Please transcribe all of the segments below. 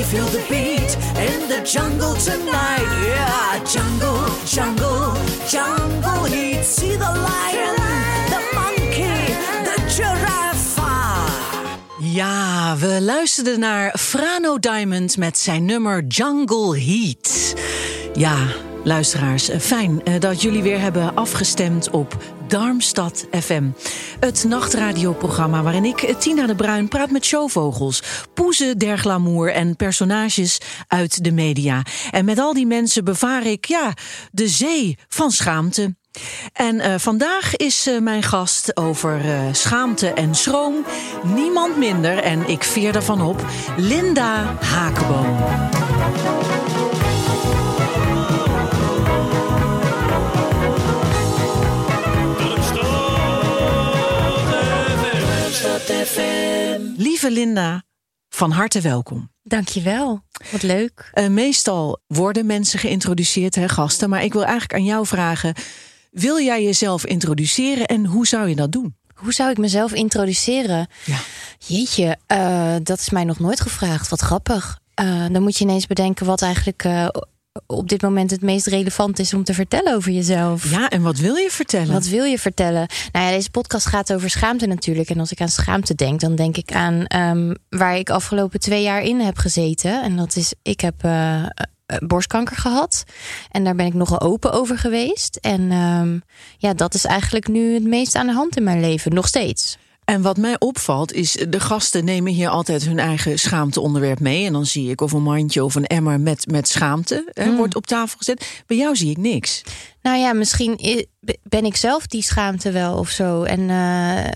You feel the beat in the jungle tonight? Yeah, jungle, jungle, jungle heat. See the lion, the monkey, the giraffe. Ja, we luisterden naar Frano Diamond met zijn nummer Jungle Heat. Ja, luisteraars, fijn eh, dat jullie weer hebben afgestemd op Darmstad FM. Het nachtradioprogramma waarin ik, Tina de Bruin, praat met showvogels, poezen der glamour en personages uit de media. En met al die mensen bevaar ik, ja, de zee van schaamte. En eh, vandaag is eh, mijn gast over eh, schaamte en schroom niemand minder, en ik veer ervan op, Linda Hakenboom. Lieve Linda, van harte welkom. Dankjewel. Wat leuk. Eh, meestal worden mensen geïntroduceerd, hè, gasten, maar ik wil eigenlijk aan jou vragen: wil jij jezelf introduceren en hoe zou je dat doen? Hoe zou ik mezelf introduceren? Ja. Jeetje, eh, dat is mij nog nooit gevraagd. Wat grappig. Eh, dan moet je ineens bedenken wat eigenlijk eh, op dit moment het meest relevant is om te vertellen over jezelf. Ja, en wat wil je vertellen? Wat wil je vertellen? Nou ja, deze podcast gaat over schaamte natuurlijk. En als ik aan schaamte denk, dan denk ik aan ehm, waar ik afgelopen twee jaar in heb gezeten. En dat is, ik heb eh, eh, borstkanker gehad. En daar ben ik nogal open over geweest. En ehm, ja, dat is eigenlijk nu het meest aan de hand in mijn leven. Nog steeds. En wat mij opvalt is, de gasten nemen hier altijd hun eigen schaamteonderwerp mee. En dan zie ik of een mandje of een emmer met, met schaamte hè, Mm. wordt op tafel gezet. Bij jou zie ik niks. Nou ja, misschien ben ik zelf die schaamte wel of zo. En eh,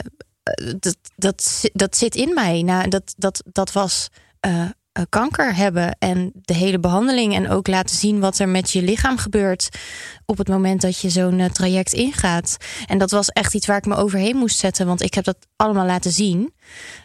dat, dat, zi- dat zit in mij. Nou, dat, dat, dat was eh, eh, kanker hebben en de hele behandeling. En ook laten zien wat er met je lichaam gebeurt op het moment dat je zo'n eh, traject ingaat. En dat was echt iets waar ik me overheen moest zetten, want ik heb dat allemaal laten zien.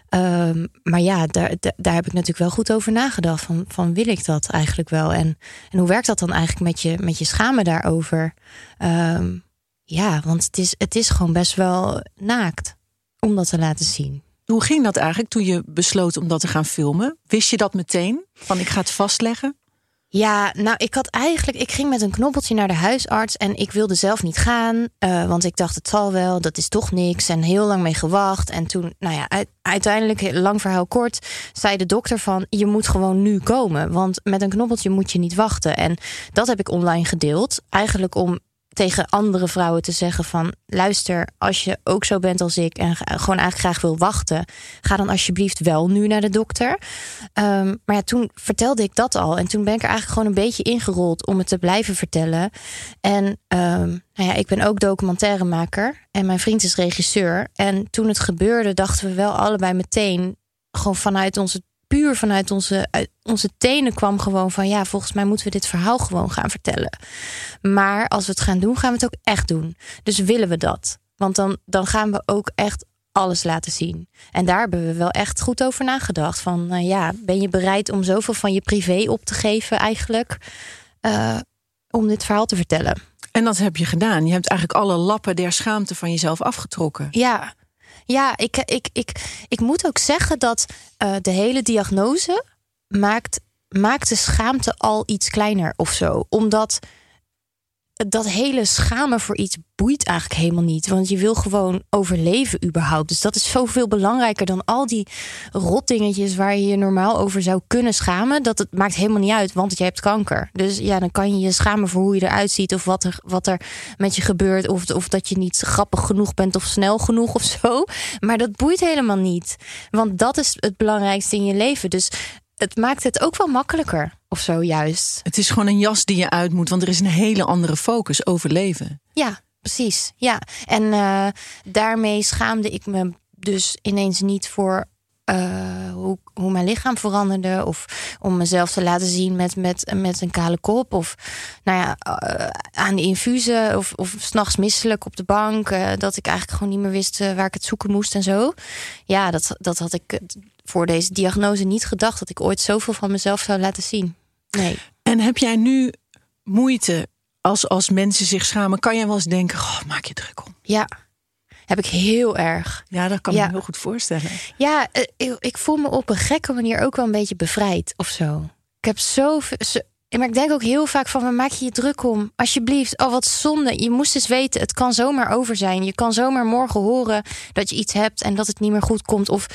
Ehm, maar ja, daar, daar, heb ik natuurlijk wel goed over nagedacht. Van, van wil ik dat eigenlijk wel? En, en hoe werkt dat dan eigenlijk met je, met je schamen daarover? Ehm, ja, want het is, het is gewoon best wel naakt om dat te laten zien. Hoe ging dat eigenlijk toen je besloot om dat te gaan filmen? Wist je dat meteen? Van ik ga het vastleggen? Ja, nou, ik had eigenlijk, ik ging met een knoppeltje naar de huisarts en ik wilde zelf niet gaan, eh, want ik dacht het zal wel, dat is toch niks en heel lang mee gewacht. En toen, nou ja, uit- uiteindelijk, lang verhaal kort, zei de dokter van je moet gewoon nu komen, want met een knoppeltje moet je niet wachten. En dat heb ik online gedeeld, eigenlijk om tegen andere vrouwen te zeggen van luister, als je ook zo bent als ik en gewoon eigenlijk graag wil wachten, ga dan alsjeblieft wel nu naar de dokter. Ehm, maar ja, toen vertelde ik dat al. En toen ben ik er eigenlijk gewoon een beetje ingerold om het te blijven vertellen. En ehm, nou ja, ik ben ook documentairemaker. En mijn vriend is regisseur. En toen het gebeurde, dachten we wel allebei meteen... gewoon vanuit onze, puur vanuit onze, uit onze tenen kwam gewoon van... ja, volgens mij moeten we dit verhaal gewoon gaan vertellen. Maar als we het gaan doen, gaan we het ook echt doen. Dus willen we dat? Want dan, dan gaan we ook echt alles laten zien. En daar hebben we wel echt goed over nagedacht. Van nou ja, ben je bereid om zoveel van je privé op te geven eigenlijk eh, om dit verhaal te vertellen? En dat heb je gedaan. Je hebt eigenlijk alle lappen der schaamte van jezelf afgetrokken. Ja, ja ik, ik, ik, ik moet ook zeggen dat eh, de hele diagnose maakt, maakt de schaamte al iets kleiner of zo. Omdat dat hele schamen voor iets boeit eigenlijk helemaal niet. Want je wil gewoon overleven überhaupt. Dus dat is zoveel belangrijker dan al die rotdingetjes waar je je normaal over zou kunnen schamen. Dat het maakt helemaal niet uit, want je hebt kanker. Dus ja, dan kan je je schamen voor hoe je eruit ziet of wat er, wat er met je gebeurt. Of, of dat je niet grappig genoeg bent of snel genoeg of zo. Maar dat boeit helemaal niet. Want dat is het belangrijkste in je leven. Dus het maakt het ook wel makkelijker of zo juist. Het is gewoon een jas die je uit moet, want er is een hele andere focus, overleven. Ja, precies. Ja, en eh, daarmee schaamde ik me dus ineens niet voor uh, hoe, hoe mijn lichaam veranderde. Of om mezelf te laten zien met, met, met een kale kop. Of nou ja, uh, aan de infusen. Of, of s'nachts misselijk op de bank. Uh, dat ik eigenlijk gewoon niet meer wist waar ik het zoeken moest en zo. Ja, dat, dat had ik voor deze diagnose niet gedacht. Dat ik ooit zoveel van mezelf zou laten zien. Nee. En heb jij nu moeite als, als mensen zich schamen? Kan jij wel eens denken, oh, maak je druk om? Ja, heb ik heel erg. Ja, dat kan ja. me heel goed voorstellen. Ja, ik, ik, voel me op een gekke manier ook wel een beetje bevrijd of zo. Ik heb zo, zo maar ik denk ook heel vaak van, waar maak je je druk om? Alsjeblieft, oh wat zonde. Je moest eens weten, het kan zomaar over zijn. Je kan zomaar morgen horen dat je iets hebt en dat het niet meer goed komt. Of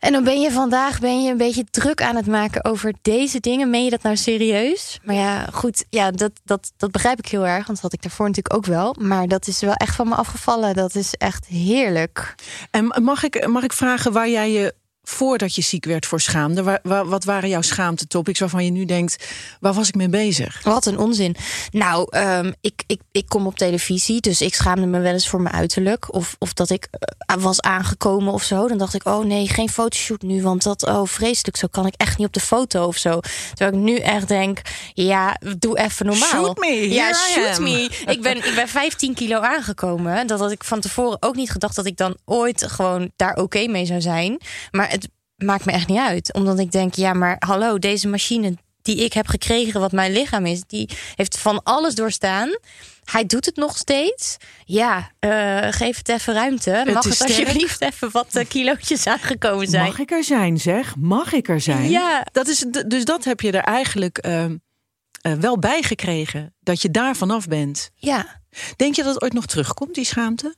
en dan ben je vandaag ben je een beetje druk aan het maken over deze dingen. Meen je dat nou serieus? Maar ja, goed, ja, dat, dat, dat begrijp ik heel erg. Want dat had ik daarvoor natuurlijk ook wel. Maar dat is wel echt van me afgevallen. Dat is echt heerlijk. En mag ik, mag ik vragen waar jij je voordat je ziek werd voor schaamde? wat waren jouw schaamtetopics waarvan je nu denkt, waar was ik mee bezig? Wat een onzin. Nou, um, ik, ik, ik kom op televisie, dus ik schaamde me wel eens voor mijn uiterlijk. Of, of dat ik uh, was aangekomen of zo. Dan dacht ik, oh nee, geen fotoshoot nu, want dat, oh vreselijk, zo kan ik echt niet op de foto of zo. Terwijl ik nu echt denk, ja, doe even normaal. Shoot me, Ja, shoot me. Ik ben, ik ben 15 kilo aangekomen. Dat had ik van tevoren ook niet gedacht dat ik dan ooit gewoon daar oké mee zou zijn. Maar het maakt me echt niet uit. Omdat ik denk, ja, maar hallo, deze machine die ik heb gekregen, wat mijn lichaam is, die heeft van alles doorstaan. Hij doet het nog steeds. Ja, uh, geef het even ruimte. Het Mag het alsjeblieft even wat uh, kilootjes aangekomen zijn? Mag ik er zijn, zeg? Mag ik er zijn? Ja. Dat is, dus dat heb je er eigenlijk uh, wel bij gekregen. Dat je daar vanaf bent. Ja. Denk je dat het ooit nog terugkomt, die schaamte?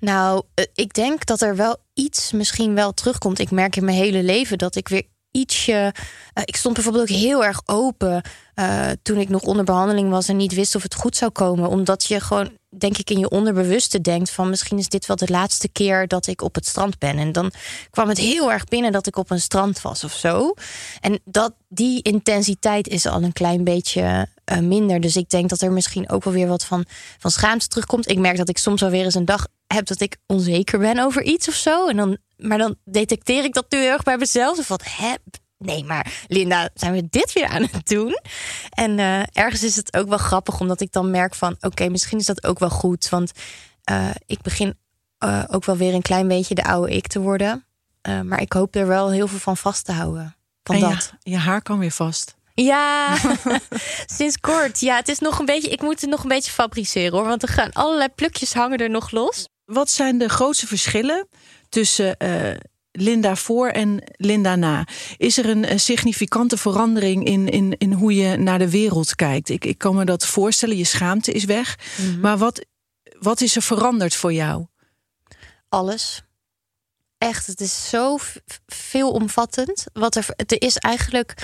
Nou, eh, ik denk dat er wel iets misschien wel terugkomt. Ik merk in mijn hele leven dat ik weer ietsje. Uh, ik stond bijvoorbeeld ook heel erg open uh, toen ik nog onder behandeling was en niet wist of het goed zou komen. Omdat je gewoon, denk ik, in je onderbewuste denkt van misschien is dit wel de laatste keer dat ik op het strand ben. En dan kwam het heel erg binnen dat ik op een strand was of zo. En dat, die intensiteit is al een klein beetje uh, minder. Dus ik denk dat er misschien ook wel weer wat van, van schaamte terugkomt. Ik merk dat ik soms wel weer eens een dag heb dat ik onzeker ben over iets of zo. En dan, maar dan detecteer ik dat nu heel erg bij mezelf. Van, hè, nee, maar Linda, zijn we dit weer aan het doen? En uh, ergens is het ook wel grappig, omdat ik dan merk van... oké, misschien is dat ook wel goed. Want uh, ik begin ook wel weer een klein beetje de oude ik te worden. maar ik hoop er wel heel veel van vast te houden. Van en dat. Je haar kan weer vast. Ja, sinds kort. Ja, het is nog een beetje. Ik moet het nog een beetje fabriceren hoor. Want er gaan allerlei plukjes hangen er nog los. Wat zijn de grootste verschillen tussen uh, Linda voor en Linda na? Is er een, een, significante verandering in, in, in hoe je naar de wereld kijkt? Ik, ik kan me dat voorstellen, je schaamte is weg. Mm -hmm. Maar wat, wat is er veranderd voor jou? Alles. Echt, het is zo veelomvattend. Wat er, er is eigenlijk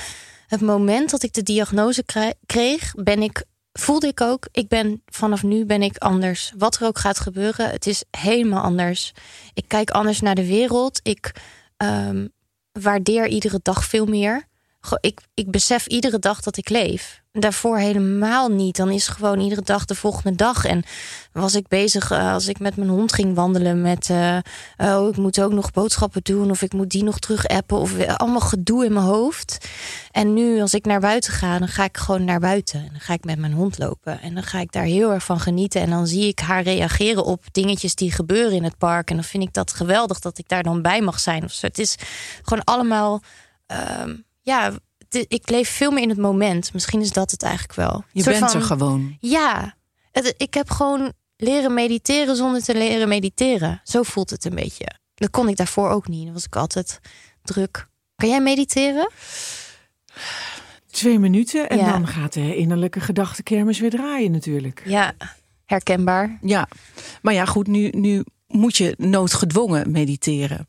het moment dat ik de diagnose kreeg, ben ik, voelde ik ook, ik ben vanaf nu ben ik anders. Wat er ook gaat gebeuren, het is helemaal anders. Ik kijk anders naar de wereld. Ik um, waardeer iedere dag veel meer. Ik, ik besef iedere dag dat ik leef daarvoor helemaal niet. Dan is gewoon iedere dag de volgende dag. En was ik bezig uh, als ik met mijn hond ging wandelen met... Uh, oh, ik moet ook nog boodschappen doen of ik moet die nog terug appen. Of allemaal gedoe in mijn hoofd. En nu als ik naar buiten ga, dan ga ik gewoon naar buiten. En dan ga ik met mijn hond lopen. En dan ga ik daar heel erg van genieten. En dan zie ik haar reageren op dingetjes die gebeuren in het park. En dan vind ik dat geweldig dat ik daar dan bij mag zijn. Of zo. Het is gewoon allemaal... Uh, ja, ik leef veel meer in het moment. Misschien is dat het eigenlijk wel. Je bent van, er gewoon. Ja, het, ik heb gewoon leren mediteren zonder te leren mediteren. Zo voelt het een beetje. Dat kon ik daarvoor ook niet. Dan was ik altijd druk. Kan jij mediteren? Twee minuten en ja. dan gaat de innerlijke gedachtekermis weer draaien natuurlijk. Ja, herkenbaar. Ja, maar ja goed, nu, nu moet je noodgedwongen mediteren.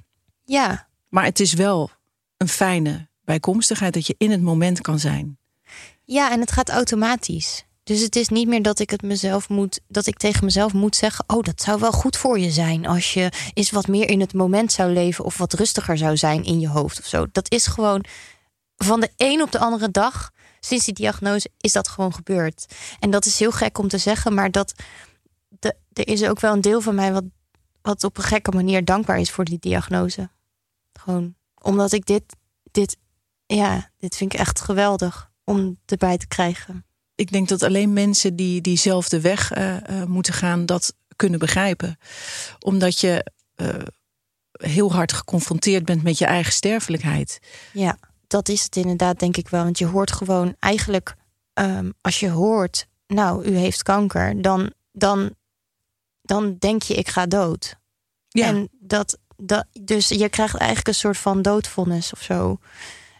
Ja. Maar het is wel een fijne bijkomstigheid dat je in het moment kan zijn. Ja, en het gaat automatisch. Dus het is niet meer dat ik het mezelf moet, dat ik tegen mezelf moet zeggen: Oh, dat zou wel goed voor je zijn als je eens wat meer in het moment zou leven of wat rustiger zou zijn in je hoofd of zo. Dat is gewoon van de een op de andere dag, sinds die diagnose, is dat gewoon gebeurd. En dat is heel gek om te zeggen, maar dat de, er is ook wel een deel van mij wat, wat op een gekke manier dankbaar is voor die diagnose. Gewoon omdat ik dit, dit, ja, dit vind ik echt geweldig om erbij te krijgen ik denk dat alleen mensen die diezelfde weg uh, moeten gaan dat kunnen begrijpen. Omdat je uh, heel hard geconfronteerd bent met je eigen sterfelijkheid. Ja, dat is het inderdaad, denk ik wel. Want je hoort gewoon eigenlijk, um, als je hoort, nou, u heeft kanker, dan, dan, dan denk je, ik ga dood. Ja. En dat, dat, dus je krijgt eigenlijk een soort van doodvonnis of zo.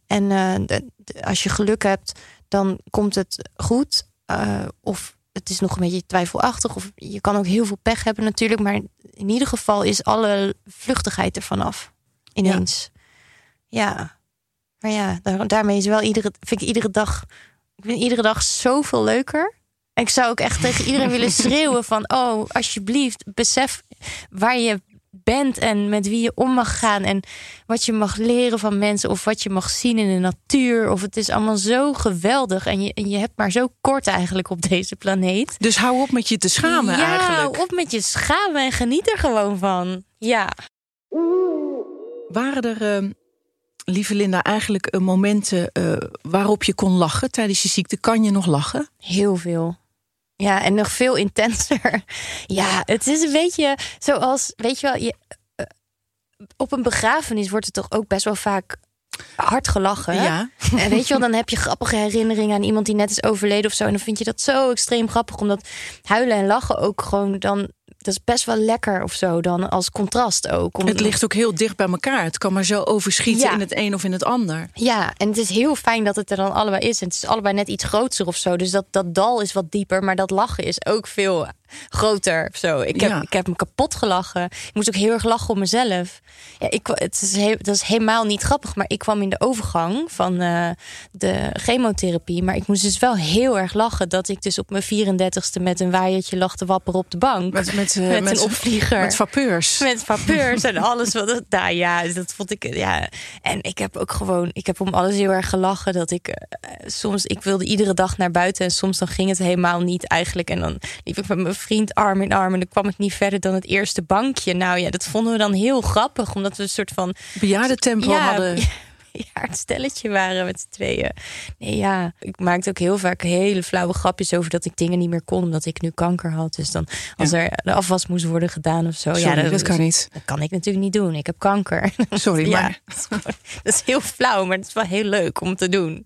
En uh, als je geluk hebt, dan komt het goed. Uh, of het is nog een beetje twijfelachtig. Of je kan ook heel veel pech hebben natuurlijk. Maar in ieder geval is alle vluchtigheid ervan af. Ineens. Ja. ja. Maar ja, daarmee is wel iedere, vind ik iedere dag. Ik vind iedere dag zoveel leuker. En ik zou ook echt tegen iedereen willen schreeuwen van... oh, alsjeblieft, besef waar je bent en met wie je om mag gaan en wat je mag leren van mensen of wat je mag zien in de natuur. Of het is allemaal zo geweldig en je, en je hebt maar zo kort eigenlijk op deze planeet. Dus hou op met je te schamen ja, eigenlijk. hou op met je schamen en geniet er gewoon van. Ja. Waren er, uh, lieve Linda, eigenlijk uh, momenten uh, waarop je kon lachen tijdens je ziekte? Kan je nog lachen? Heel veel. Ja, en nog veel intenser. Ja, het is een beetje zoals, weet je wel, je, uh, op een begrafenis wordt het toch ook best wel vaak hard gelachen. Ja. En weet je wel, dan heb je grappige herinneringen aan iemand die net is overleden of zo. En dan vind je dat zo extreem grappig, omdat huilen en lachen ook gewoon dan dat is best wel lekker of zo dan als contrast ook. het ligt ook heel dicht bij elkaar. Het kan maar zo overschieten in het een of in het ander. Ja, en het is heel fijn dat het er dan allebei is. En het is allebei net iets groter of zo. Dus dat, dat dal is wat dieper, maar dat lachen is ook veel groter. Zo. Ik, heb, ik heb me kapot gelachen. Ik moest ook heel erg lachen om mezelf. Ja, ik, het is heel, dat is helemaal niet grappig, maar ik kwam in de overgang van uh, de chemotherapie. Maar ik moest dus wel heel erg lachen dat ik dus op mijn 34ste met een waaiertje lag te wapperen op de bank. Met, met, uh, met, met een opvlieger. Met vapeurs. Met vapeurs en alles wat daar. Ja, dus dat vond ik. Ja. En ik heb ook gewoon, ik heb om alles heel erg gelachen. Dat ik uh, soms, ik wilde iedere dag naar buiten en soms dan ging het helemaal niet eigenlijk. En dan liep ik met mijn vriend arm in arm. En dan kwam ik niet verder dan het eerste bankje. Nou ja, dat vonden we dan heel grappig. Omdat we een soort van... Bejaardentempo ja, hadden. Ja, het stelletje waren met z'n tweeën. Nee, ja, ik maakte ook heel vaak hele flauwe grapjes over dat ik dingen niet meer kon omdat ik nu kanker had. Dus dan als er de afwas moest worden gedaan of zo. Sorry, ja, dat, dat kan niet. Dat kan ik natuurlijk niet doen. Ik heb kanker. Sorry, ja, maar dat is, dat is heel flauw, maar het is wel heel leuk om te doen.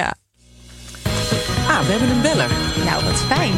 Ja. Ah, we hebben een beller. Nou, wat fijn.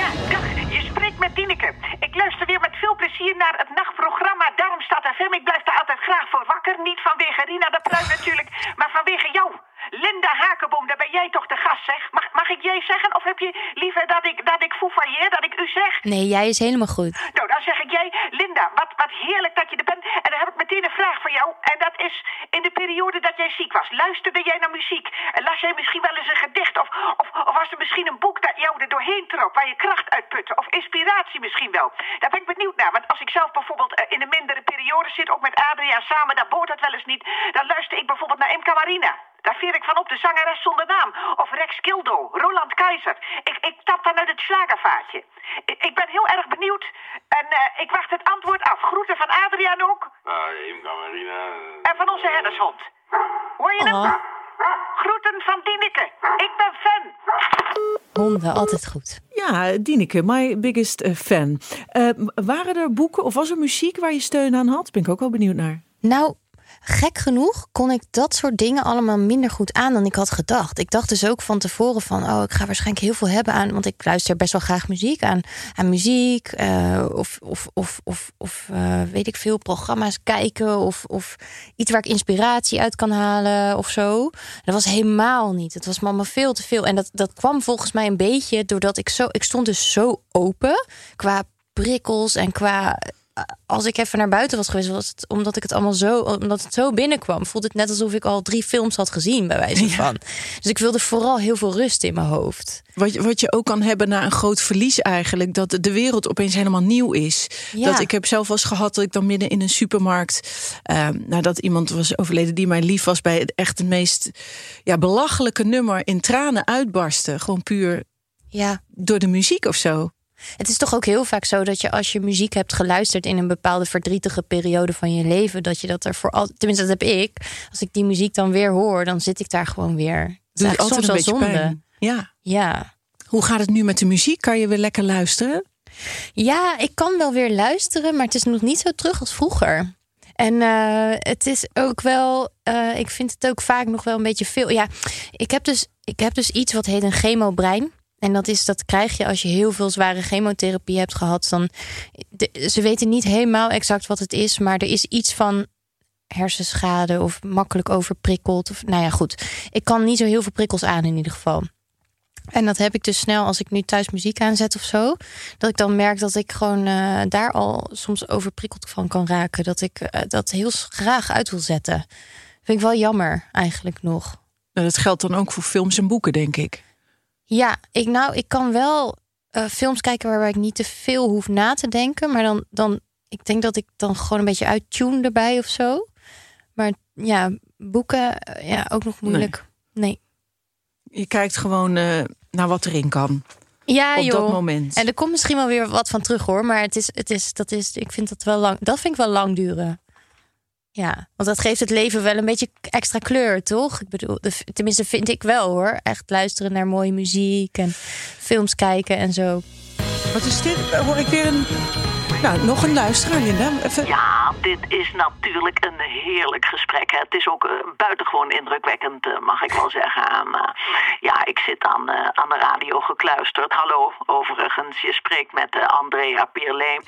Ja, dag. Je spreekt met Dineke. Ik luister weer met veel plezier naar het nachtprogramma. Daarom staat FM. Ik blijf daar altijd graag voor wakker. Niet vanwege Rina de Pluim natuurlijk, maar vanwege jou. Linda Hakenboom, daar ben jij toch de gast, zeg? Mag, mag ik jij zeggen? Of heb je liever dat ik, dat ik foefailleer, dat ik u zeg? Nee, jij is helemaal goed. Nou, dan zeg ik jij, Linda, wat, wat heerlijk dat je er bent. En dan heb ik meteen een vraag voor jou. En dat is, in de periode dat jij ziek was, luisterde jij naar muziek? En las jij misschien wel eens een gedicht? Of, of, of was er misschien een boek dat jou er doorheen trok, waar je kracht uitputte? Of inspiratie misschien wel? Daar ben ik benieuwd naar. Want als ik zelf bijvoorbeeld eh, in een mindere periode zit, ook met Adriaan samen, dan boort dat wel eens niet. Dan luister ik bijvoorbeeld naar Emka Marina. Daar veer ik van op, de zangeres zonder naam. Of Rex Kildo, Roland Keizer. Ik, ik tap dan uit het slagervaatje. Ik, ik ben heel erg benieuwd en eh, ik wacht het antwoord af. Groeten van Adriaan ook. Ah, Imka Marina. En van onze herdershond. Hoor je hem? Oh. Groeten van Dieneke. Ik ben fan. Honden, altijd goed. Ja, Dieneke, my biggest eh, fan. Eh, waren er boeken of was er muziek waar je steun aan had? Ben ik ook wel benieuwd naar. Nou, gek genoeg kon ik dat soort dingen allemaal minder goed aan dan ik had gedacht. Ik dacht dus ook van tevoren van, oh, ik ga waarschijnlijk heel veel hebben aan, want ik luister best wel graag muziek aan, aan muziek eh, of, of, of, of, of eh, weet ik veel, programma's kijken of, of iets waar ik inspiratie uit kan halen of zo. Dat was helemaal niet. Het was allemaal veel te veel. En dat, dat kwam volgens mij een beetje doordat ik zo, ik stond dus zo open qua prikkels en qua als ik even naar buiten was geweest, was het omdat ik het allemaal zo, omdat het zo binnenkwam, voelde het net alsof ik al drie films had gezien, bij wijze van. Dus ik wilde vooral heel veel rust in mijn hoofd. Wat je, wat je ook kan hebben na een groot verlies eigenlijk, dat de wereld opeens helemaal nieuw is. Ja. Dat ik heb zelf wel eens gehad dat ik dan midden in een supermarkt, eh, nadat iemand was overleden die mij lief was, bij het echt het meest ja, belachelijke nummer in tranen uitbarstte. Gewoon puur Ja, door de muziek of zo. Het is toch ook heel vaak zo dat je als je muziek hebt geluisterd in een bepaalde verdrietige periode van je leven, dat je dat er voor al, tenminste dat heb ik. Als ik die muziek dan weer hoor, dan zit ik daar gewoon weer. Het is altijd soms een wel beetje zonde. pijn. Ja. Ja. Hoe gaat het nu met de muziek? Kan je weer lekker luisteren? Ja, ik kan wel weer luisteren, maar het is nog niet zo terug als vroeger. En eh, het is ook wel, eh, ik vind het ook vaak nog wel een beetje veel. Ja, ik heb dus, ik heb dus iets wat heet een chemobrein. En dat is, dat krijg je als je heel veel zware chemotherapie hebt gehad. Dan, ze weten niet helemaal exact wat het is, maar er is iets van hersenschade of makkelijk overprikkeld. Of, nou ja, goed. Ik kan niet zo heel veel prikkels aan in ieder geval. En dat heb ik dus snel als ik nu thuis muziek aanzet of zo. Dat ik dan merk dat ik gewoon eh, daar al soms overprikkeld van kan raken. Dat ik eh, dat heel graag uit wil zetten. Vind ik wel jammer eigenlijk nog. Nou, Dat geldt dan ook voor films en boeken, denk ik. Ja, ik, nou, ik kan wel eh, films kijken waarbij ik niet te veel hoef na te denken. Maar dan, dan, ik denk dat ik dan gewoon een beetje uittune erbij of zo. Maar ja, boeken, eh, ja, ook nog moeilijk. Nee. Je kijkt gewoon eh, naar wat erin kan. Ja, op joh. dat moment. En er komt misschien wel weer wat van terug hoor. Maar het is, het is, dat is, ik vind dat wel lang. Dat vind ik wel lang duren. Ja, want dat geeft het leven wel een beetje extra kleur, toch? Ik bedoel, tenminste vind ik wel hoor. Echt luisteren naar mooie muziek en films kijken en zo. Wat is dit? Hoor ik weer een... Nou, nog een luisteraar, Linda. Even... Ja, dit is natuurlijk een heerlijk gesprek. Hè. Het is ook eh, buitengewoon indrukwekkend, eh, mag ik wel zeggen. En, eh, ja, ik zit aan, aan de radio gekluisterd. Hallo, overigens, je spreekt met Andrea Pierlet.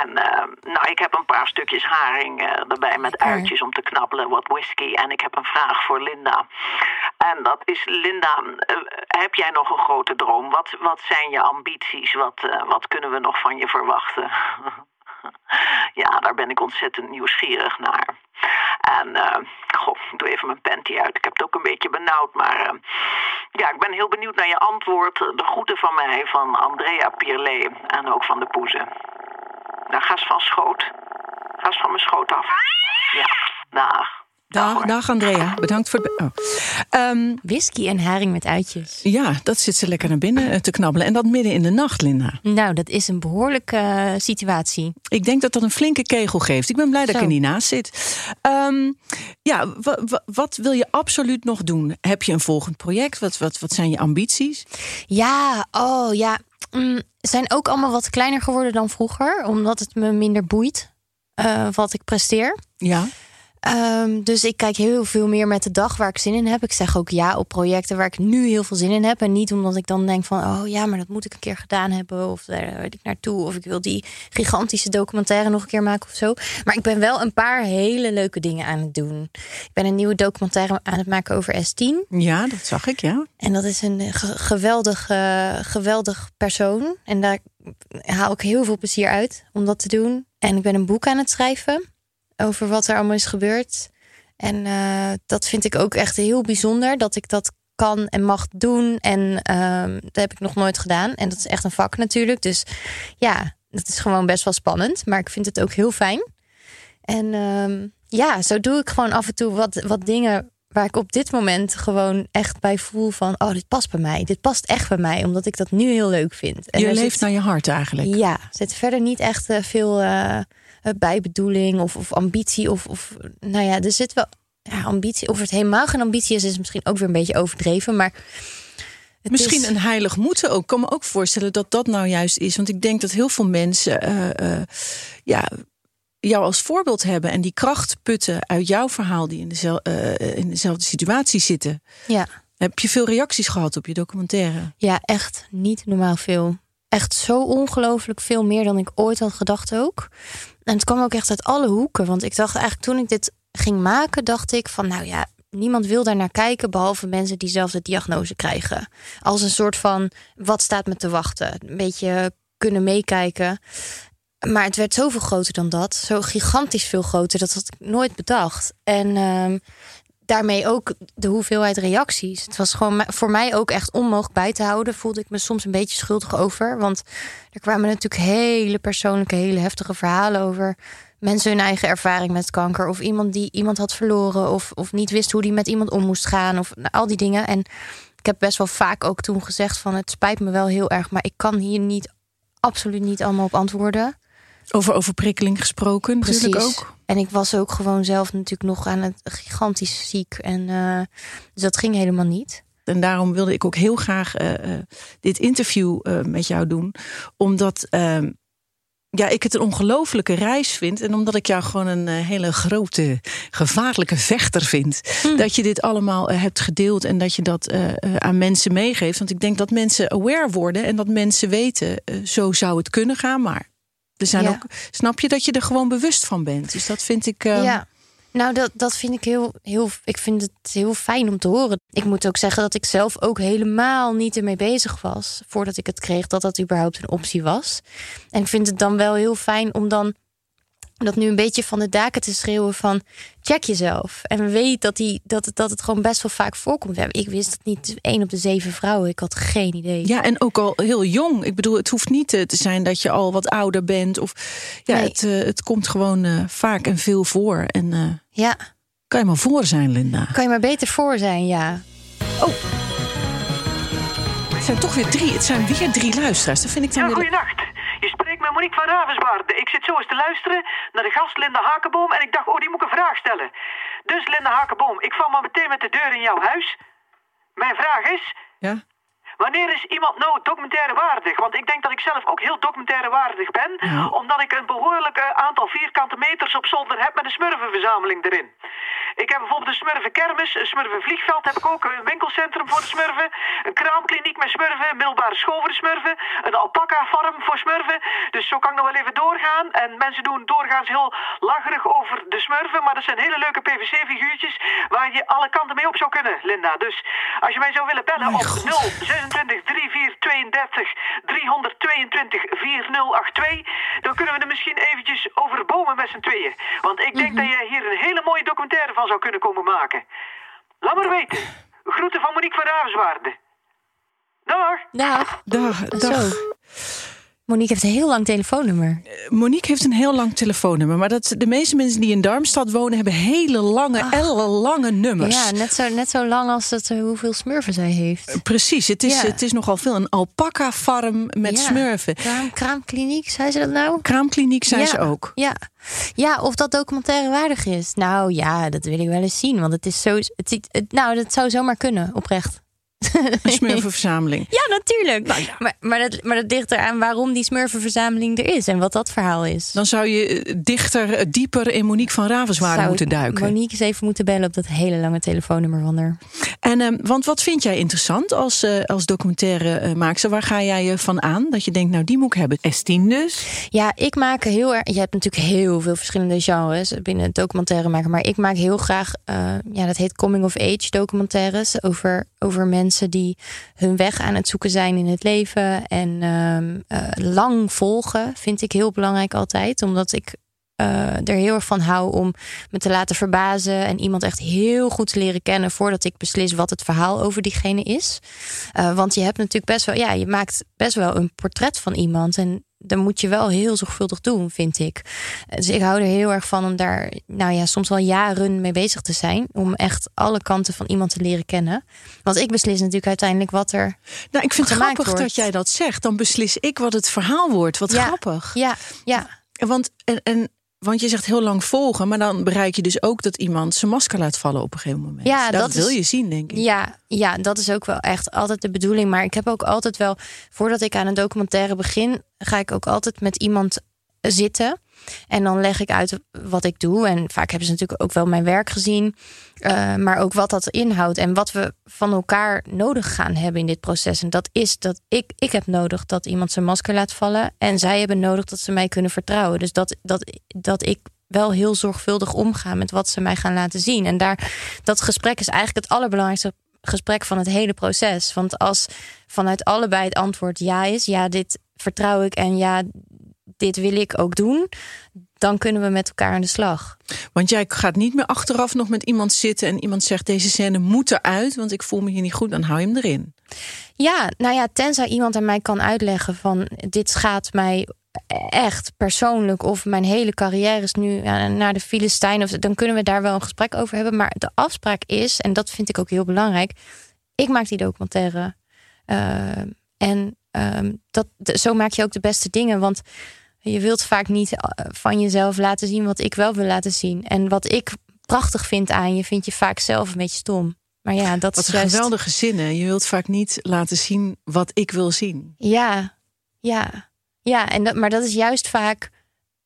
En nou, ik heb een paar stukjes haring erbij met uitjes om te knabbelen, wat whisky. En ik heb een vraag voor Linda. En dat is, Linda, heb jij nog een grote droom? Wat, wat zijn je ambities? Wat, wat kunnen we nog van je verwachten? Ja, daar ben ik ontzettend nieuwsgierig naar. En, eh goh, ik doe even mijn panty uit. Ik heb het ook een beetje benauwd, maar eh, ja, ik ben heel benieuwd naar je antwoord. De groeten van mij, van Andrea Pierlet en ook van de poezen. Nou, ga eens van schoot. Ga eens van mijn schoot af. Ja, dag. Dag, dag Andrea. Bedankt voor het... Oh. Ehm, Whisky en haring met uitjes. ja, dat zit ze lekker naar binnen eh, te knabbelen. En dat midden in de nacht, Linda. Nou, dat is een behoorlijke eh, situatie. Ik denk dat dat een flinke kegel geeft. Ik ben blij dat ik er niet naast zit. Ehm, ja, wa- wa- wat wil je absoluut nog doen? Heb je een volgend project? Wat, wat, wat zijn je ambities? Ja, oh ja. Mm, zijn ook allemaal wat kleiner geworden dan vroeger, omdat het me minder boeit eh, wat ik presteer. Ja, Ehm, dus ik kijk heel veel meer met de dag waar ik zin in heb. Ik zeg ook ja op projecten waar ik nu heel veel zin in heb. En niet omdat ik dan denk van, oh ja, maar dat moet ik een keer gedaan hebben. Of daar weet ik naartoe. Of ik wil die gigantische documentaire nog een keer maken of zo. Maar ik ben wel een paar hele leuke dingen aan het doen. Ik ben een nieuwe documentaire aan het maken over S10. Ja, dat zag ik, ja. En dat is een ge- geweldig, eh, geweldig persoon. En daar haal ik heel veel plezier uit om dat te doen. En ik ben een boek aan het schrijven over wat er allemaal is gebeurd. En eh, dat vind ik ook echt heel bijzonder dat ik dat kan en mag doen. En ehm, dat heb ik nog nooit gedaan. En dat is echt een vak natuurlijk. Dus ja, dat is gewoon best wel spannend. Maar ik vind het ook heel fijn. En ehm, ja, zo doe ik gewoon af en toe wat, wat dingen waar ik op dit moment gewoon echt bij voel van... oh, dit past bij mij. Dit past echt bij mij, omdat ik dat nu heel leuk vind. En Je leeft zit- naar je hart eigenlijk. ja, er zit verder niet echt eh, veel eh, bijbedoeling of, of ambitie. Of, of nou ja, er zit wel ja, ambitie. Of het helemaal geen ambitie is, is misschien ook weer een beetje overdreven. Maar het Misschien is- een heilig moeten ook. Ik kan me ook voorstellen dat dat nou juist is. Want ik denk dat heel veel mensen eh, eh, ja, jou als voorbeeld hebben. En die kracht putten uit jouw verhaal die in, eh, in dezelfde situatie zitten. Ja, Heb je veel reacties gehad op je documentaire? ja, echt niet normaal veel. Echt zo ongelooflijk veel meer dan ik ooit had gedacht ook. En het kwam ook echt uit alle hoeken. Want ik dacht eigenlijk toen ik dit ging maken, dacht ik van nou ja, niemand wil daar naar kijken behalve mensen die zelf de diagnose krijgen. Als een soort van wat staat me te wachten. Een beetje kunnen meekijken. Maar het werd zoveel groter dan dat. Zo gigantisch veel groter. Dat had ik nooit bedacht. En ehm, daarmee ook de hoeveelheid reacties. Het was gewoon voor mij ook echt onmogelijk bij te houden. Voelde ik me soms een beetje schuldig over. Want er kwamen natuurlijk hele persoonlijke, hele heftige verhalen over. Mensen hun eigen ervaring met kanker. Of iemand die iemand had verloren. Of, of niet wist hoe die met iemand om moest gaan. Of nou, al die dingen. En ik heb best wel vaak ook toen gezegd van... het spijt me wel heel erg, maar ik kan hier niet... absoluut niet allemaal op antwoorden. Over overprikkeling gesproken natuurlijk ook. En ik was ook gewoon zelf natuurlijk nog aan het gigantisch ziek. En eh, dus dat ging helemaal niet. En daarom wilde ik ook heel graag eh, eh, dit interview met jou doen. Omdat ehm, ja, ik het een ongelofelijke reis vind. En omdat ik jou gewoon een hele grote, gevaarlijke vechter vind. Dat je dit allemaal hebt gedeeld en dat je dat aan mensen meegeeft. Want ik denk dat mensen aware worden en dat mensen weten, zo zou het kunnen gaan. Maar er zijn Ja. ook, snap je dat je er gewoon bewust van bent. Dus dat vind ik. eh, ja. Nou, dat, dat vind ik heel, heel. Ik vind het heel fijn om te horen. Ik moet ook zeggen dat ik zelf ook helemaal niet ermee bezig was. voordat ik het kreeg, dat dat überhaupt een optie was. En ik vind het dan wel heel fijn om dan dat nu een beetje van de daken te schreeuwen van check jezelf. En weet dat, die, dat, het, dat het gewoon best wel vaak voorkomt. Ik wist het niet, één op de zeven vrouwen. Ik had geen idee. Ja, en ook al heel jong. Ik bedoel, het hoeft niet eh, te zijn dat je al wat ouder bent. Of ja, Nee. het, eh, het komt gewoon eh, vaak en veel voor. En eh, ja, kan je maar voor zijn, Linda. kan je maar beter voor zijn, ja. Het zijn toch weer drie. Het zijn weer drie luisteraars. Dat vind ik dan Ja, weer. Je spreekt met Monique van Ravenswaarde. Ik zit zo eens te luisteren naar de gast Linda Hakenboom en ik dacht, oh, die moet ik een vraag stellen. Dus Linda Hakenboom, ik val maar meteen met de deur in jouw huis. Mijn vraag is, Ja? Wanneer is iemand nou documentaire waardig? Want ik denk dat ik zelf ook heel documentaire waardig ben. Omdat ik een behoorlijk eh, aantal vierkante meters op zolder heb met een smurfenverzameling erin. Ik heb bijvoorbeeld een smurfenkermis, een smurfenvliegveld heb ik ook, een winkelcentrum voor de smurfen, een kraamkliniek met smurfen, een middelbare school voor de smurfen, een alpaca-farm voor smurfen. Dus zo kan ik nog wel even doorgaan. En mensen doen doorgaans heel lacherig over de smurfen, maar dat zijn hele leuke PVC-figuurtjes waar je alle kanten mee op zou kunnen, Linda. Dus als je mij zou willen bellen op 026 3432 322 4082, dan kunnen we er misschien eventjes over bomen met z'n tweeën. Want ik denk dat jij hier een hele mooie documentaire van zou kunnen komen maken. Laat maar weten. Groeten van Monique van Ravenswaarde. Dag. Dag. Dag, dag. Zo. Monique heeft een heel lang telefoonnummer. Monique heeft een heel lang telefoonnummer. Maar dat, de meeste mensen die in Darmstad wonen... hebben hele lange, ellenlange nummers. Ja, net zo, net zo lang als het, eh, hoeveel smurfen zij heeft. Precies, het is, Ja. het is nogal veel. Een alpaca-farm met Ja. smurfen. Kraam, kraamkliniek, zei ze dat nou? Kraamkliniek zijn ja. ze ook. Ja. ja, of dat documentaire waardig is. Nou ja, dat wil ik wel eens zien. Want het is zo. Het, het, nou, dat zou zomaar kunnen, oprecht. Een smurfenverzameling. Ja, natuurlijk. Nou ja. Maar, maar, dat, maar dat ligt eraan waarom die smurfenverzameling er is en wat dat verhaal is. Dan zou je eh, dichter, eh, dieper in Monique van Ravenswaarde moeten ik duiken. Monique eens even moeten bellen op dat hele lange telefoonnummer van haar. En, ehm, want wat vind jij interessant als, eh, als documentaire eh, maakster? Waar ga jij je van aan? Dat je denkt, nou die moet ik hebben. S10 dus. Ja, ik maak heel erg. Je hebt natuurlijk heel veel verschillende genres binnen documentaire maken. Maar ik maak heel graag. eh, ja, dat heet coming of age documentaires. Over, over mensen die hun weg aan het zoeken zijn in het leven. En ehm, eh, lang volgen vind ik heel belangrijk altijd. Omdat ik eh, er heel erg van hou om me te laten verbazen. En iemand echt heel goed te leren kennen voordat ik beslis wat het verhaal over diegene is. Eh, want je hebt natuurlijk best wel, ja, je maakt best wel een portret van iemand. En dan moet je wel heel zorgvuldig doen, vind ik. Dus ik hou er heel erg van om daar, nou ja, soms wel jaren mee bezig te zijn. Om echt alle kanten van iemand te leren kennen. Want ik beslis natuurlijk uiteindelijk wat er. Nou, ik vind het grappig wordt. dat jij dat zegt. Dan beslis ik wat het verhaal wordt. Wat Ja. grappig. Ja, ja, Want, en, en, want je zegt heel lang volgen, maar dan bereik je dus ook dat iemand zijn masker laat vallen op een gegeven moment. Ja, dat, dat wil is- je zien, denk ik. Ja, ja, dat is ook wel echt altijd de bedoeling. Maar ik heb ook altijd wel, voordat ik aan een documentaire begin, ga ik ook altijd met iemand zitten. En dan leg ik uit wat ik doe. En vaak hebben ze natuurlijk ook wel mijn werk gezien. eh, maar ook wat dat inhoudt. En wat we van elkaar nodig gaan hebben in dit proces. En dat is dat ik, ik heb nodig dat iemand zijn masker laat vallen. En zij hebben nodig dat ze mij kunnen vertrouwen. Dus dat, dat, dat ik wel heel zorgvuldig omga met wat ze mij gaan laten zien. En daar, dat gesprek is eigenlijk het allerbelangrijkste gesprek van het hele proces. Want als vanuit allebei het antwoord ja is, ja, dit vertrouw ik en ja, dit wil ik ook doen, dan kunnen we met elkaar aan de slag. Want jij gaat niet meer achteraf nog met iemand zitten en iemand zegt deze scène moet eruit, want ik voel me hier niet goed, dan hou je hem erin. Ja, nou ja, tenzij iemand aan mij kan uitleggen van dit schaadt mij echt persoonlijk of mijn hele carrière is nu naar de Filistijn of dan kunnen we daar wel een gesprek over hebben. Maar de afspraak is, en dat vind ik ook heel belangrijk, ik maak die documentaire Eh, en ehm, dat, zo maak je ook de beste dingen, want je wilt vaak niet eh, van jezelf laten zien wat ik wel wil laten zien. En wat ik prachtig vind aan je, vind je vaak zelf een beetje stom. Maar ja, dat Wat is juist... geweldige zinnen. Je wilt vaak niet laten zien wat ik wil zien. Ja, ja, ja. En dat, maar dat is juist vaak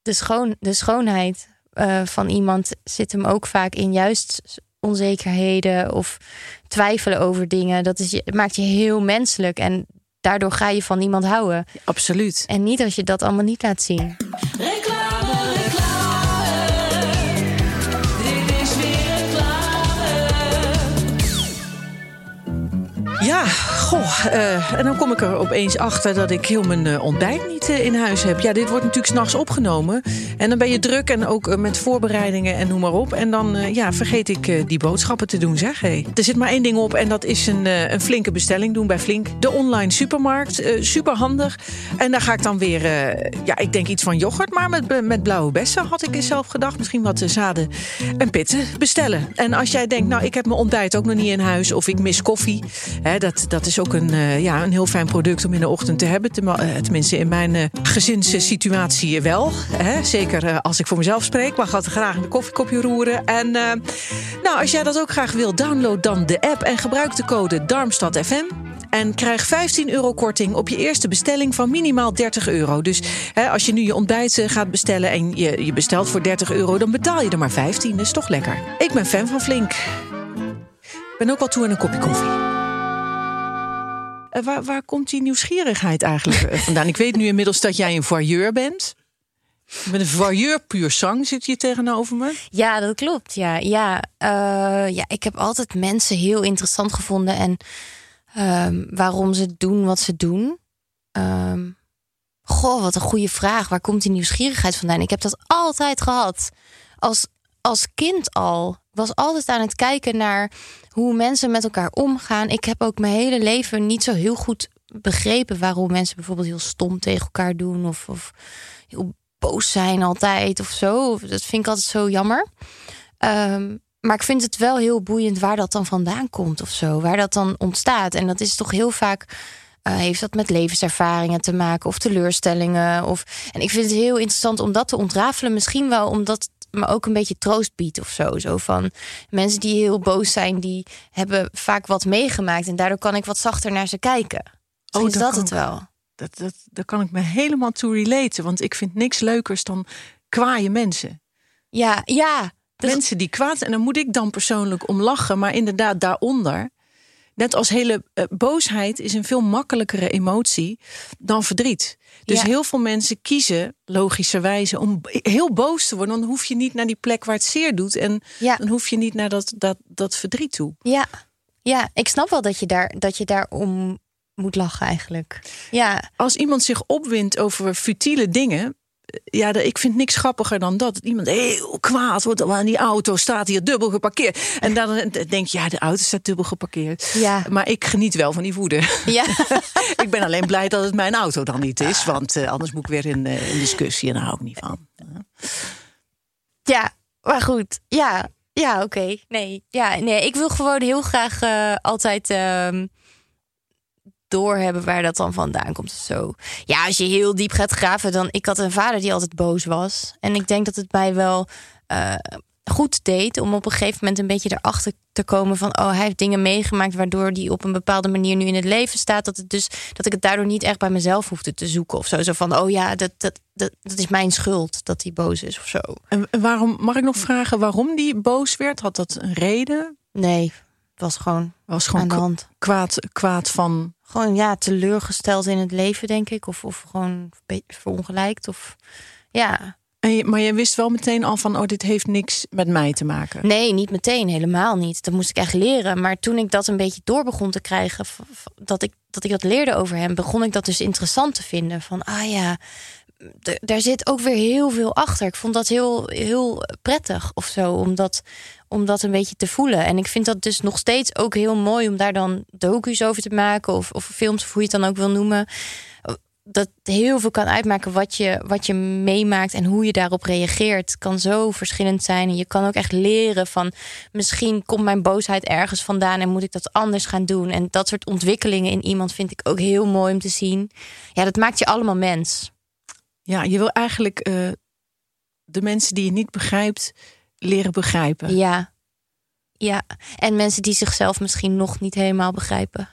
de, schoon, de schoonheid eh, van iemand zit hem ook vaak in juist onzekerheden of twijfelen over dingen. Dat is, maakt je heel menselijk en daardoor ga je van iemand houden. Absoluut. En niet als je dat allemaal niet laat zien. Reclame, reclame. Dit is weer reclame. Ja, goh. eh, en dan kom ik er opeens achter dat ik heel mijn eh, ontbijt niet eh, in huis heb. Ja, dit wordt natuurlijk s'nachts opgenomen. En dan ben je druk en ook met voorbereidingen en noem maar op. En dan ja, vergeet ik die boodschappen te doen, zeg. Hey. Er zit maar één ding op en dat is een, een flinke bestelling doen bij Flink. De online supermarkt. eh super handig. En daar ga ik dan weer, ja, ik denk iets van yoghurt. Maar met, met blauwe bessen had ik eens zelf gedacht. Misschien wat zaden en pitten bestellen. En als jij denkt, nou, ik heb mijn ontbijt ook nog niet in huis. Of ik mis koffie. Hè, dat, dat is ook een, eh, ja, een heel fijn product om in de ochtend te hebben. Eh, Tenminste, in mijn eh, gezinssituatie wel. Hè? Zeker als ik voor mezelf spreek. Maar gaat graag een koffiekopje roeren. En nou, als jij dat ook graag wil, download dan de app en gebruik de code DarmstadFM. En krijg 15 euro korting op je eerste bestelling van minimaal 30 euro. Dus hè, als je nu je ontbijt gaat bestellen en je, je bestelt voor 30 euro, dan betaal je er maar 15. Dat is toch lekker. Ik ben fan van Flink. Ik ben ook wel toe aan een kopje koffie. Eh, waar, waar komt die nieuwsgierigheid eigenlijk eh, vandaan? Ik weet nu inmiddels dat jij een voyeur bent. Met een voyeur puur sang zit je tegenover me. Ja, dat klopt. Ja, ja, eh, ja ik heb altijd mensen heel interessant gevonden en ehm, waarom ze doen wat ze doen. Ehm, goh, wat een goede vraag. Waar komt die nieuwsgierigheid vandaan? Ik heb dat altijd gehad. Als, als kind al. Was altijd aan het kijken naar hoe mensen met elkaar omgaan. Ik heb ook mijn hele leven niet zo heel goed begrepen waarom mensen bijvoorbeeld heel stom tegen elkaar doen of, of heel boos zijn altijd of zo. Dat vind ik altijd zo jammer. Ehm, maar ik vind het wel heel boeiend waar dat dan vandaan komt of zo. Waar dat dan ontstaat. En dat is toch heel vaak Eh, heeft dat met levenservaringen te maken of teleurstellingen? Of... En ik vind het heel interessant om dat te ontrafelen. Misschien wel omdat het me ook een beetje troost biedt of zo. Zo van mensen die heel boos zijn, die hebben vaak wat meegemaakt. En daardoor kan ik wat zachter naar ze kijken. Misschien is dat het wel. Dat, dat, daar kan ik me helemaal toe relaten. Want ik vind niks leukers dan kwaaie mensen. Ja, ja. Mensen die kwaad zijn. En daar moet ik dan persoonlijk om lachen. Maar inderdaad, daaronder. Net als hele eh, boosheid is een veel makkelijkere emotie dan verdriet. Dus Ja. heel veel mensen kiezen logischerwijze om heel boos te worden. Dan hoef je niet naar die plek waar het zeer doet. En Ja. dan hoef je niet naar dat, dat, dat verdriet toe. Ja, ja, ik snap wel dat je daar, dat je daar om moet lachen eigenlijk. Ja, Als iemand zich opwindt over futiele dingen. Eh, Ja, ik vind niks grappiger dan dat. Iemand heel kwaad wordt. Want die auto staat hier dubbel geparkeerd. En dan denk je, ja, de auto staat dubbel geparkeerd. Ja. Maar ik geniet wel van die woede. ja. ik ben alleen blij dat het mijn auto dan niet is. Want eh, anders moet ik weer in, eh, in discussie. En daar hou ik niet van. ja, maar goed. Ja, ja, oké. Nee, ja, nee, ik wil gewoon heel graag eh, altijd ehm, doorhebben waar dat dan vandaan komt zo. Ja, als je heel diep gaat graven, dan... Ik had een vader die altijd boos was. En ik denk dat het mij wel eh, goed deed om op een gegeven moment een beetje erachter te komen van... oh, hij heeft dingen meegemaakt waardoor hij op een bepaalde manier nu in het leven staat. Dat, het dus, dat ik het daardoor niet echt bij mezelf hoefde te zoeken of zo. Zo van, oh ja, dat, dat, dat, dat is mijn schuld dat hij boos is of zo. En waarom, mag ik nog vragen waarom die boos werd? Had dat een reden? Nee, was gewoon Was gewoon aan de k- hand. kwaad, kwaad van. Gewoon ja, teleurgesteld in het leven, denk ik. Of, of gewoon een beetje verongelijkt. Of ja. En je, maar je wist wel meteen al van, oh, dit heeft niks met mij te maken. Nee, niet meteen, helemaal niet. Dat moest ik echt leren. Maar toen ik dat een beetje door begon te krijgen, dat ik dat, ik dat leerde over hem, begon ik dat dus interessant te vinden. Van ah ja, daar zit ook weer heel veel achter. Ik vond dat heel, heel prettig of zo, om dat, om dat een beetje te voelen. En ik vind dat dus nog steeds ook heel mooi om daar dan docu's over te maken, of, of films, of hoe je het dan ook wil noemen. Dat heel veel kan uitmaken wat je, wat je meemaakt en hoe je daarop reageert. kan zo verschillend zijn. En je kan ook echt leren van misschien komt mijn boosheid ergens vandaan en moet ik dat anders gaan doen. En dat soort ontwikkelingen in iemand vind ik ook heel mooi om te zien. Ja, dat maakt je allemaal mens. Ja, je wil eigenlijk eh, de mensen die je niet begrijpt, leren begrijpen. Ja. Ja. En mensen die zichzelf misschien nog niet helemaal begrijpen.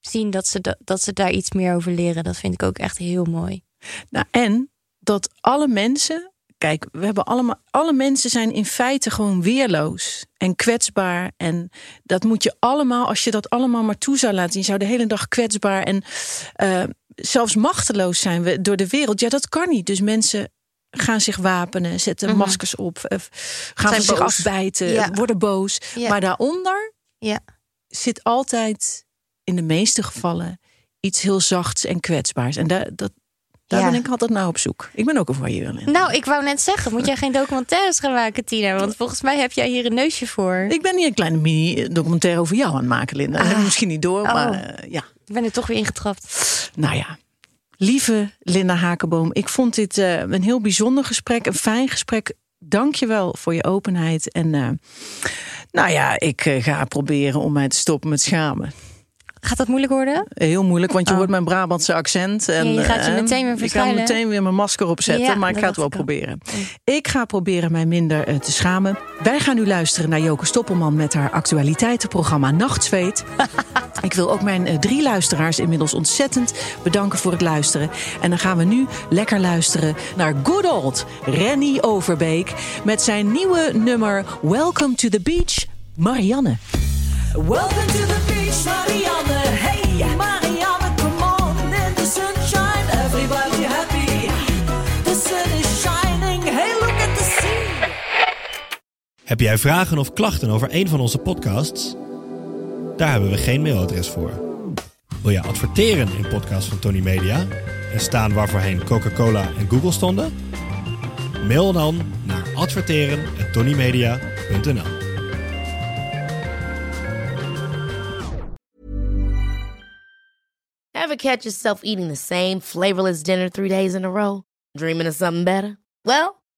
Zien dat ze, da- dat ze daar iets meer over leren. Dat vind ik ook echt heel mooi. Nou, en dat alle mensen. Kijk, we hebben allemaal. Alle mensen zijn in feite gewoon weerloos en kwetsbaar. En dat moet je allemaal, als je dat allemaal maar toe zou laten zien, zou de hele dag kwetsbaar en eh, zelfs machteloos zijn we door de wereld. Ja, dat kan niet. Dus mensen gaan zich wapenen, zetten Mhm. maskers op, eh, gaan Zijn van zich boos. afbijten, Ja. worden boos. Ja. Maar daaronder Ja. zit altijd, in de meeste gevallen, iets heel zachts en kwetsbaars. En daar, dat, daar ben ik altijd naar op zoek. Ik ben ook een voyeur. Nou, ik wou net zeggen, moet jij geen documentaires gaan maken, Tina? Want volgens mij heb jij hier een neusje voor. Ik ben hier een kleine mini-documentaire over jou aan het maken, Linda. Ik misschien niet door, Oh. maar eh, ja. Ik ben er toch weer ingetrapt. Nou ja, lieve Linda Hakenboom, ik vond dit eh, een heel bijzonder gesprek, een fijn gesprek. Dank je wel voor je openheid. En eh, nou ja, ik eh, ga proberen om mij te stoppen met schamen. Gaat dat moeilijk worden? Heel moeilijk, want je Oh. hoort mijn Brabantse accent. En, Ja, je gaat je eh, meteen weer Ik ga verschuilen. meteen weer mijn masker opzetten, Ja, maar ik ga het wel ik proberen. Ik ga proberen mij minder eh, te schamen. Wij gaan nu luisteren naar Joke Stoppelman met haar actualiteitenprogramma Nachtzweet. ik wil ook mijn eh, drie luisteraars inmiddels ontzettend bedanken voor het luisteren. En dan gaan we nu lekker luisteren naar good old Renny Overbeek met zijn nieuwe nummer Welcome to the Beach, Marianne. Welcome to the beach, Marianne. Heb jij vragen of klachten over een van onze podcasts? Daar hebben we geen mailadres voor. Wil je adverteren in podcasts van Tony Media en staan waarvoorheen Coca-Cola en Google stonden? Mail dan naar adverteren@tonymedia.nl. Ever catch yourself eating the same flavorless dinner three days in a row? Dreaming of something better? Well,